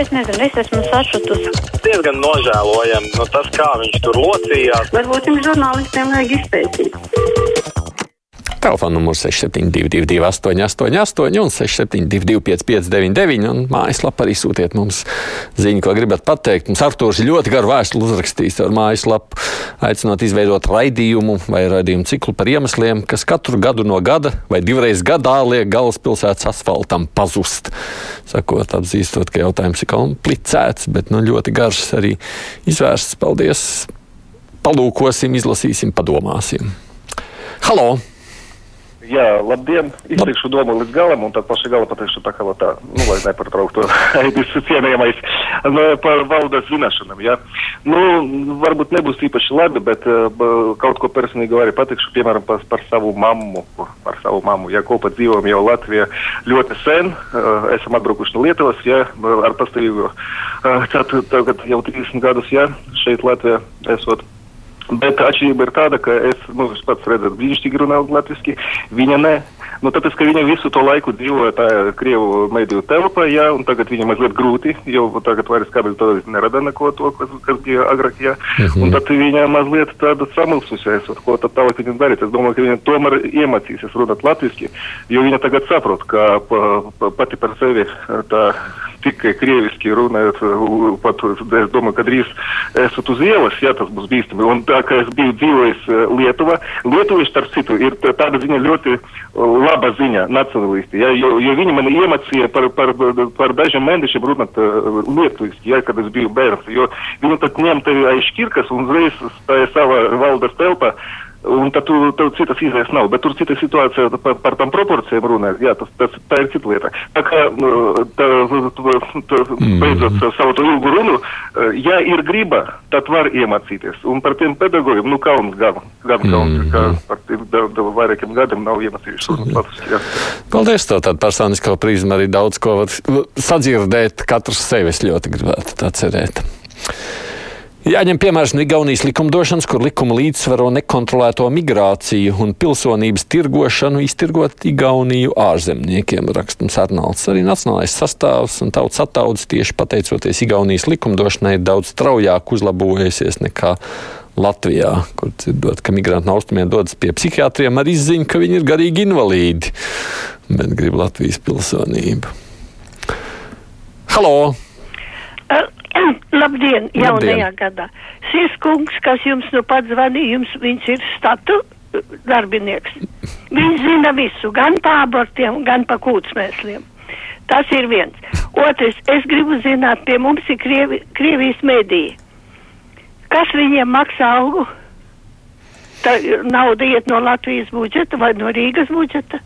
Es nezinu, es esmu sašutusi. Diezgan nožēlojami no tas, kā viņš tur locījās. Varbūt jums žurnālistiem vajag izpētīt. Telefona numurs 6722, 888, un 672, 559, un mājaslapā arī sūtiet mums ziņu, ko gribat pateikt. Mums Arktūrs ļoti garu vēstuli uzrakstījis ar mājaslapu, aicinot izveidot raidījumu vai raidījumu ciklu par iemesliem, kas katru gadu no gada vai divreiz gadā liek galvaspilsētas asfaltam pazust. Sakot, atzīstot, ka jautājums ir komplicēts, bet nu, ļoti garš arī izvērsts. Paldies! Palūkosim, izlasīsim, padomāsim. Halo! Jā, labdien! Izteikšu domu līdz galam, un tad paši gala pateikšu tā kā tā, nu, lai nepārtrauktu Aidis cienījamais nu, par valdes zināšanām, jā. Nu, varbūt nebūs īpaši labi, bet uh, kaut ko personīgi arī pateikšu, piemēram, par, par savu mammu, par savu mammu, jā, kopā dzīvojam jau Latvijā ļoti sen, uh, esam atbraukuši no Lietuvas, jā, ar pastāvīgu, uh, tagad jau 30 gadus, jā, šeit Latvijā esot. Bet atšķirība ir tāda, ka es, nu, es pats redzu, brīnišķīgi runāju latviešu, viņa ne. Nu, tāpēc, ka viņa visu to laiku dzīvoja tajā krievu mediju telpā, jā, un tagad viņam mazliet grūti, jo tagad vairs kāpēc to nerada neko to, kas, kas bija agrāk, jā. Uh -huh. Un tad viņa mazliet tāda samulsusies, ko tad tālāk viņam darīt. Es domāju, ka viņa tomēr iemācīsies runāt latviski, jo viņa tagad saprot, ka pa, pa, pati par sevi tā tikai krieviski runājot, pat es domāju, ka drīz esat uz ielas, jā, tas būs bīstami. Un tā, ka es biju dzīvojis Lietuvā, Lietuvieši, starp citu, ir tāda ziņa ļoti laba ziņa nacionālisti, ja, jo, jo viņi man iemācīja par, par, par dažiem mēnešiem runāt uh, lietuviski, ja, kad es biju bērns, jo viņi tad ņem tevi aiz šķirkas un uzreiz stāja savā valdes telpā. Un tad tu, tev citas izvēles nav, bet tur cita situācija par, par tām proporcijām runājot. Jā, tas, tas, tā ir cita lieta. Tā kā tā, tā, tā, beidzot savu to ilgu runu, ja ir griba, tad var iemācīties. Un par tiem pedagogiem, nu kauns gan, gan kauns, ka par tiem da, da, vairākiem gadiem nav iemācījušies latviski. Paldies, to tādu personisko prizmu arī daudz ko var sadzirdēt. Katrs sevis ļoti gribētu tā cerēt. Jāņem piemērs no Igaunijas likumdošanas, kur likuma līdzsvaro nekontrolēto migrāciju un pilsonības tirgošanu iztirgot Igauniju ārzemniekiem, rakstams Arnolds. Arī nacionālais sastāvs un tautas attaudzes tieši pateicoties Igaunijas likumdošanai ir daudz straujāk uzlabojusies nekā Latvijā, kur dzirdot, ka migranti no austrumiem dodas pie psihiatriem ar izziņu, ka viņi ir garīgi invalīdi, bet grib Latvijas pilsonību. Halo! Labdien, jaunajā gadā. Šis kungs, kas jums nu pat zvanīja, jums viņš ir statu darbinieks. Viņš zina visu, gan par abortiem, gan par kūtsmēsliem. Tas ir viens. Otrs, es gribu zināt, pie mums ir Krievi, Krievijas mediji. Kas viņiem maksā algu? Tā nauda iet no Latvijas budžeta vai no Rīgas budžeta?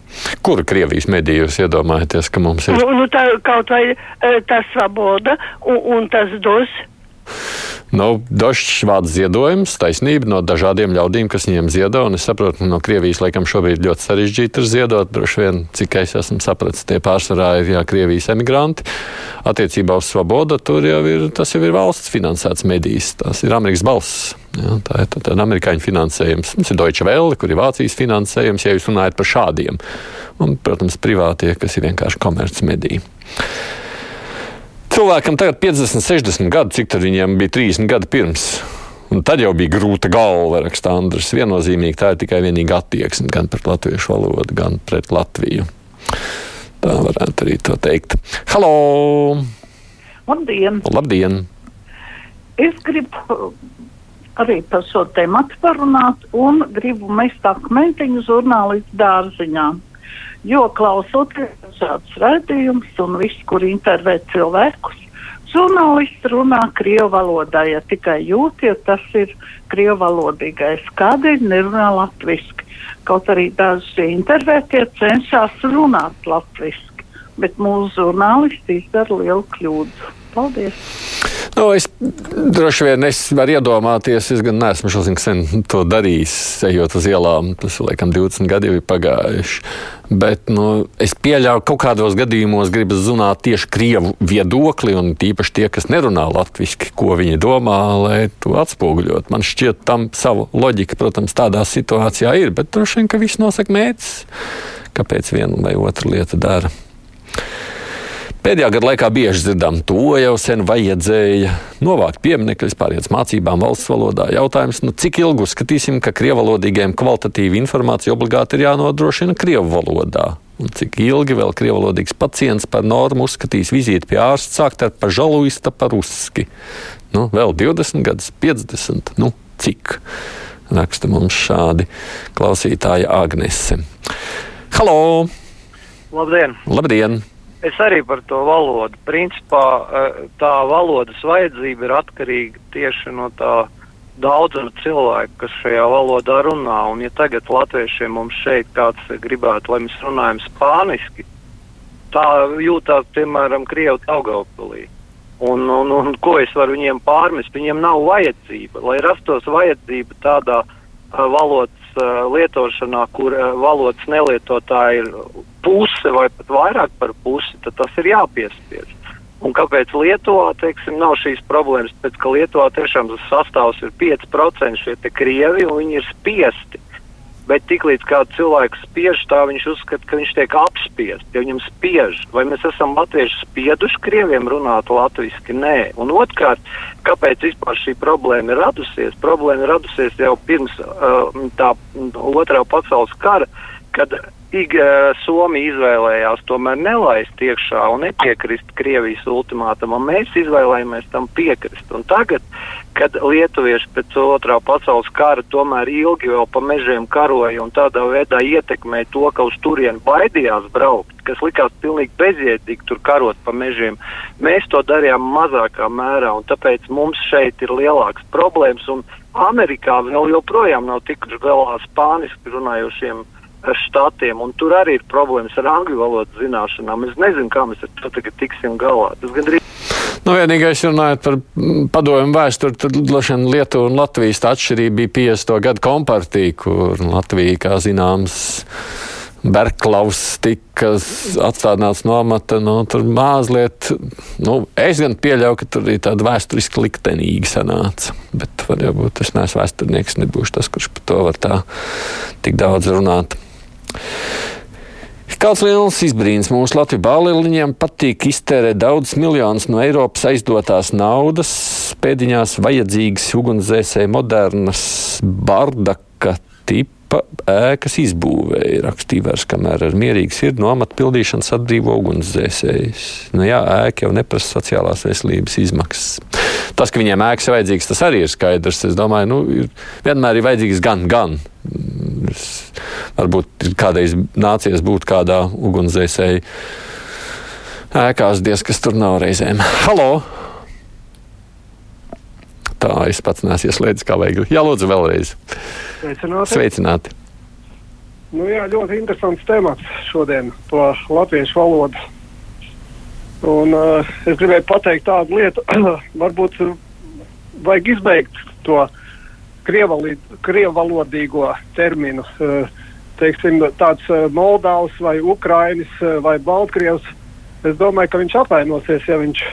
Kur Krievijas medijos iedomājaties, ka mums ir? Nu, nu tā kaut vai tas Svaboda un, un tas dos. Nu, Dažs vārds ziedojums, taisnība no dažādiem ļaudīm, kas viņiem ziedo. Es saprotu, ka no Krievijas laikam šobrīd ļoti sarežģīti ir ziedot. Droši vien, cik es esmu sapratis, tie pārsvarā ir jā, Krievijas emigranti. Attiecībā uz Svobodu tur jau ir, jau ir valsts finansēts medijs. Tas ir Amerikas balss. Jā, tā ir tāda amerikāņu finansējums. Mums ir Deutsche Welle, kur ir Vācijas finansējums, ja jūs runājat par šādiem. Un, protams, privātie, kas ir vienkārši komercmediji. Cilvēkam tagad 50, 60 gadi, cik tad viņiem bija 30 gadi pirms. Un tad jau bija grūta galva, raksta Andris. Viennozīmīgi tā ir tikai vienīga attieksme gan pret latviešu valodu, gan pret Latviju. Tā varētu arī to teikt. Halo! Labdien! Labdien! Es gribu arī par šo tēmu parunāt un gribu mest akmentiņu žurnālistu dārziņā. Jo klausoties šādus raidījumus un visu, kur intervē cilvēkus, žurnālisti runā krievu valodā, ja tikai jūt, ja tas ir krievu valodīgais. Kādēļ nerunā latviski? Kaut arī daži intervētie cenšas runāt latviski, bet mūsu žurnālisti izdara lielu kļūdu. Paldies! Nu, es droši vien es varu iedomāties, es gan neesmu šodien sen to darījis, ejot uz ielām. Tas, laikam, 20 gadi jau ir pagājuši. Bet nu, es pieļauju, ka kaut kādos gadījumos gribas zināt tieši krievu viedokli, un tīpaši tie, kas nerunā latviešu, ko viņi domā, lai to atspoguļot. Man šķiet, tam savu loģiku, protams, tādā situācijā ir, bet droši vien, ka viss nosaka mērķis, kāpēc viena vai otra lieta dara. Pēdējā gada laikā bieži dzirdam, to jau sen vajadzēja novākt pieminekļus, pāriet mācībām valsts valodā. Jautājums, nu, cik ilgi uzskatīsim, ka krievalodīgiem kvalitatīva informācija obligāti ir jānodrošina krievu valodā? Un cik ilgi vēl krievalodīgs pacients par normu uzskatīs vizīti pie ārsta sākt ar pažaluista par uzski? Nu, vēl 20 gadus, 50, nu, cik? Raksta mums šādi klausītāja Agnese. Halo! Labdien! Labdien! Es arī par to valodu. Principā eh, tā valodas vajadzība ir atkarīga tieši no tā daudzuma cilvēku, kas šajā valodā runā. Un ja tagad latviešiem mums šeit kāds gribētu, lai mēs runājam spāniski, tā jūtās, piemēram, Krievu Taugaupilī. Un, un, un ko es varu viņiem pārmest? Viņiem nav vajadzība. Lai rastos vajadzība tādā uh, valodas lietošanā, kur uh, valodas nelietotāji ir puse vai pat vairāk par pusi, tad tas ir jāpiespiež. Un kāpēc Lietuvā teiksim, nav šīs problēmas? Pēc ka Lietuvā tiešām tas sastāvs ir 5% šie krievi un viņi ir spiesti. Bet tiklīdz kādu cilvēku spiež, tā viņš uzskata, ka viņš tiek apspiests, ja viņam spiež. Vai mēs esam latvieši spieduši krieviem runāt latviešu? Nē. Un otrkārt, kāpēc vispār šī problēma ir radusies? Problēma ir radusies jau pirms uh, tā otrā pasaules kara, kad Ig, Somija izvēlējās tomēr nelaist iekšā un nepiekrist Krievijas ultimātumam. Mēs izvēlējāmies tam piekrist. Un tagad, kad lietuvieši pēc otrā pasaules kara tomēr ilgi vēl pa mežiem karoja un tādā veidā ietekmēja to, ka uz turieni baidījās braukt, kas likās pilnīgi bezjēdzīgi tur karot pa mežiem, mēs to darījām mazākā mērā un tāpēc mums šeit ir lielāks problēmas un Amerikā vēl joprojām nav tikuši galā spāniski runājošiem štatiem, un tur arī ir problēmas ar angļu valodas zināšanām. Es nezinu, kā mēs ar to tagad tiksim galā. Tas gandrīz. Nu, vienīgais runājot par padomu vēsturi, tad droši vien Lietuva un Latvijas atšķirība bija 50. gadu kompartija, kur Latvija, kā zināms, Berklaus tika atstādināts no amata, nu, tur mazliet, nu, es gan pieļauju, ka tur ir tāda vēsturiski liktenīga sanāca, bet varbūt es neesmu vēsturnieks, nebūšu tas, kurš par to var tā tik daudz runāt. Kāds liels izbrīns mūsu Latvijas bāliņiem patīk iztērēt daudz miljonus no Eiropas aizdotās naudas, pēdiņās vajadzīgas ugunsdzēsēji modernas bardaka tipa ēkas izbūvēja. Rakstīja vairs, kamēr ar mierīgu sirdi no amata pildīšanas atbrīvo ugunsdzēsējus. Nu jā, ēka jau neprasa sociālās veselības izmaksas. Tas, ka viņiem ēkas ir vajadzīgas, tas arī ir skaidrs. Es domāju, nu, ir, vienmēr ir vajadzīgs gan, gan. Es, varbūt kādreiz nācies būt kādā ugunsdzēsēji ēkās, diez kas tur nav reizēm. Halo! Tā es pats neesmu ieslēdzis kā vajag. Jā, lūdzu, vēlreiz. Sveicināti. Sveicināti. Nu, jā, ļoti interesants temats šodien par latviešu valodu. Un, uh, es gribēju pateikt tādu lietu, varbūt vajag izbeigt to krievalodīgo terminu. Uh, teiksim, tāds uh, Moldavs vai Ukrainis uh, vai Baltkrievs. Es domāju, ka viņš apvainosies, ja viņš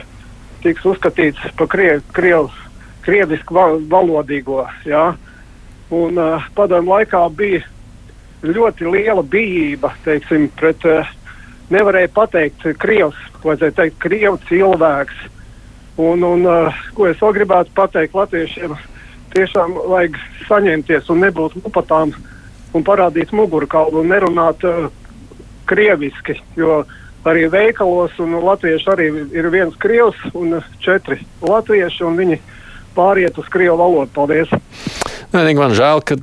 tiks uzskatīts par kriev, kriev, krievisku valodīgo. Ja? Un uh, padomu laikā bija ļoti liela bijība teiksim, pret uh, nevarēja pateikt krievs, vajadzēja teikt krievu cilvēks. Un, un uh, ko es vēl gribētu pateikt latviešiem, tiešām vajag saņemties un nebūt lupatām un parādīt mugurkaulu un nerunāt uh, krieviski, jo arī veikalos un latvieši arī ir viens krievs un četri latvieši un viņi pāriet uz krievu valodu. Paldies! Vienīgi man žēl, ka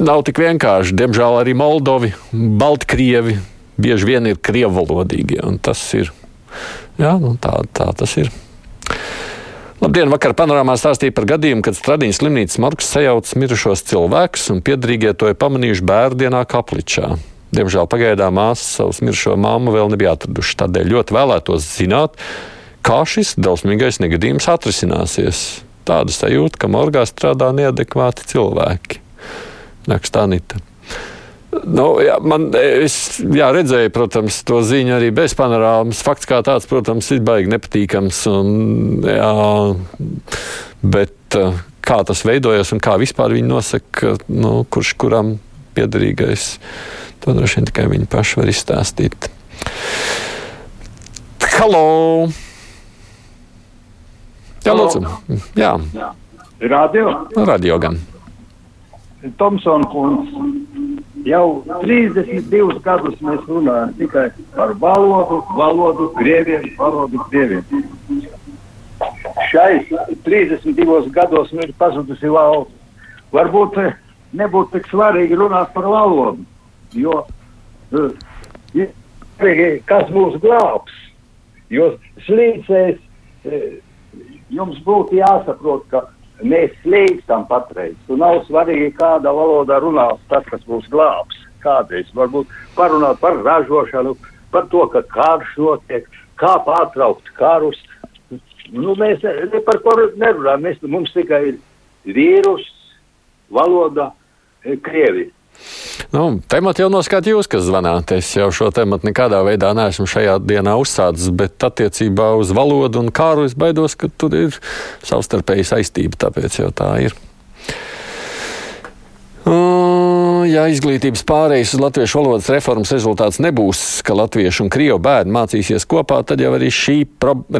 nav tik vienkārši. Diemžēl arī Moldovi, Baltkrievi, bieži vien ir krievvalodīgie. Tas ir jā, nu, tā, tā tas ir. Labdien! Vakar panorāmā stāstīja par gadījumu, kad Stradiņas slimnīcas morgs sajauc mirušos cilvēkus un piedarīgie to ir pamanījuši bērndienā kapličā. Diemžēl pagaidām māsas savus mirušo māmu vēl nebija atraduši. Tādēļ ļoti vēlētos zināt, kā šis drausmīgais negadījums atrisināsies. Tāda sajūta, ka morgā strādā neadekvāti cilvēki. Nakstā Nita. Nu, jā, man, es jā, redzēju, protams, to ziņu arī bez panorāmas. Fakts kā tāds, protams, ir baigi nepatīkams. Un, jā, bet eh, kā tas veidojas un kā vispār viņi nosaka, nu, kurš kuram piederīgais, to droši vien tikai viņi paši var izstāstīt. Halo! Jā, lūdzu. Jā, Radio radio gan. Tomsona kungs. Jau 32 gadus mēs runājam tikai par valodu, valodu, krieviem, valodu, krieviem. Šai 32 gados nu ir pazudusi valsts. Varbūt eh, nebūtu tik svarīgi runāt par valodu, jo eh, kas mūs glābs. Jo slīdēs eh, jums būtu jāsaprot, ka mēs slīkstam patreiz. Un nav svarīgi, kādā valodā runās tas, kas mūs glābs. Kādreiz varbūt parunāt par ražošanu, par to, ka karš notiek, kā pārtraukt karus. Nu, mēs ne, ne par ko nerunājam. Mēs, mums tikai ir vīrus, valoda, eh, krievi. Nu, tematu jau noskatījāt jūs, kas zvanāt. Es jau šo tematu nekādā veidā neesmu šajā dienā uzsācis, bet attiecībā uz valodu un kāru es baidos, ka tur ir savstarpēji saistība, tāpēc jau tā ir. Uh, ja izglītības pārējais uz latviešu valodas reformas rezultāts nebūs, ka latviešu un krievu bērni mācīsies kopā, tad jau arī šī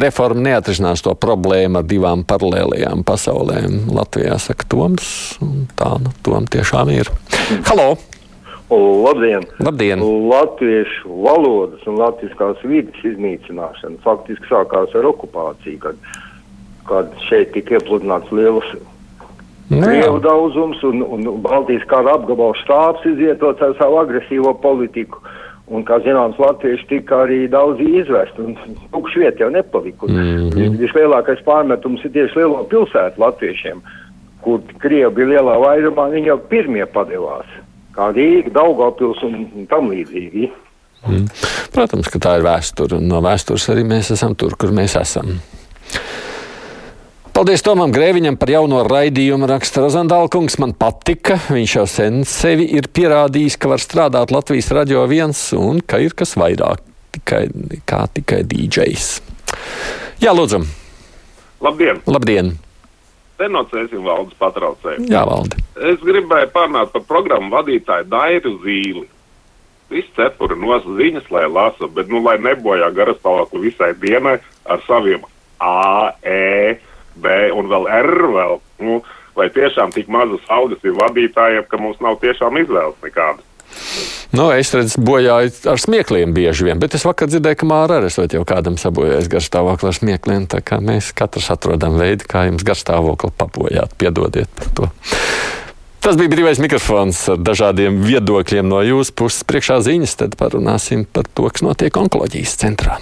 reforma neatrisinās to problēmu ar divām paralēlajām pasaulēm. Latvijā saka Toms, un tā nu, Tom tiešām ir. Halo! Labdien! Labdien. Latviešu valodas un latviskās vidas iznīcināšana faktiski sākās ar okupāciju, kad, kad šeit tika iepludināts liels krievu daudzums un, un Baltijas kara apgabala štābs izvietot ar savu agresīvo politiku. Un, kā zināms, latvieši tika arī daudz izvest, un tukšu vietu jau nepalika. Mm -hmm. Vislielākais pārmetums ir tieši lielo pilsētu latviešiem, kur krievi bija lielā vairumā, viņi jau pirmie padevās kā Rīga, Daugavpils un tam līdzīgi. Mm. Protams, ka tā ir vēsture, un no vēstures arī mēs esam tur, kur mēs esam. Paldies Tomam Grēviņam par jauno raidījumu. Raksta Rozandālkungs. Man patika. Viņš jau sen sevi ir pierādījis, ka var strādāt Latvijas radio viens un ka ir kas vairāk tikai, kā tikai DJs. Jā, lūdzu. Labdien! Labdien. Denocēsim valdes patraucēju. Jā, valdi. Es gribēju parunāt par programmu vadītāju Dairu Zīli. Viss cepura nos ziņas, lai lasa, bet, nu, lai nebojā garastāvokli visai dienai ar saviem A, E, B un vēl R vēl. Nu, vai tiešām tik mazas algas ir vadītājiem, ka mums nav tiešām izvēles nekādas? Nu, es redzu, bojāju ar smiekliem bieži vien, bet es vakar dzirdēju, ka māra arī esot jau kādam sabojājis garstāvokli ar smiekliem. Tā kā mēs katrs atrodam veidu, kā jums garstāvokli papojāt. Piedodiet par to. Tas bija brīvais mikrofons ar dažādiem viedokļiem no jūsu puses. Priekšā ziņas, tad parunāsim par to, kas notiek onkoloģijas centrā.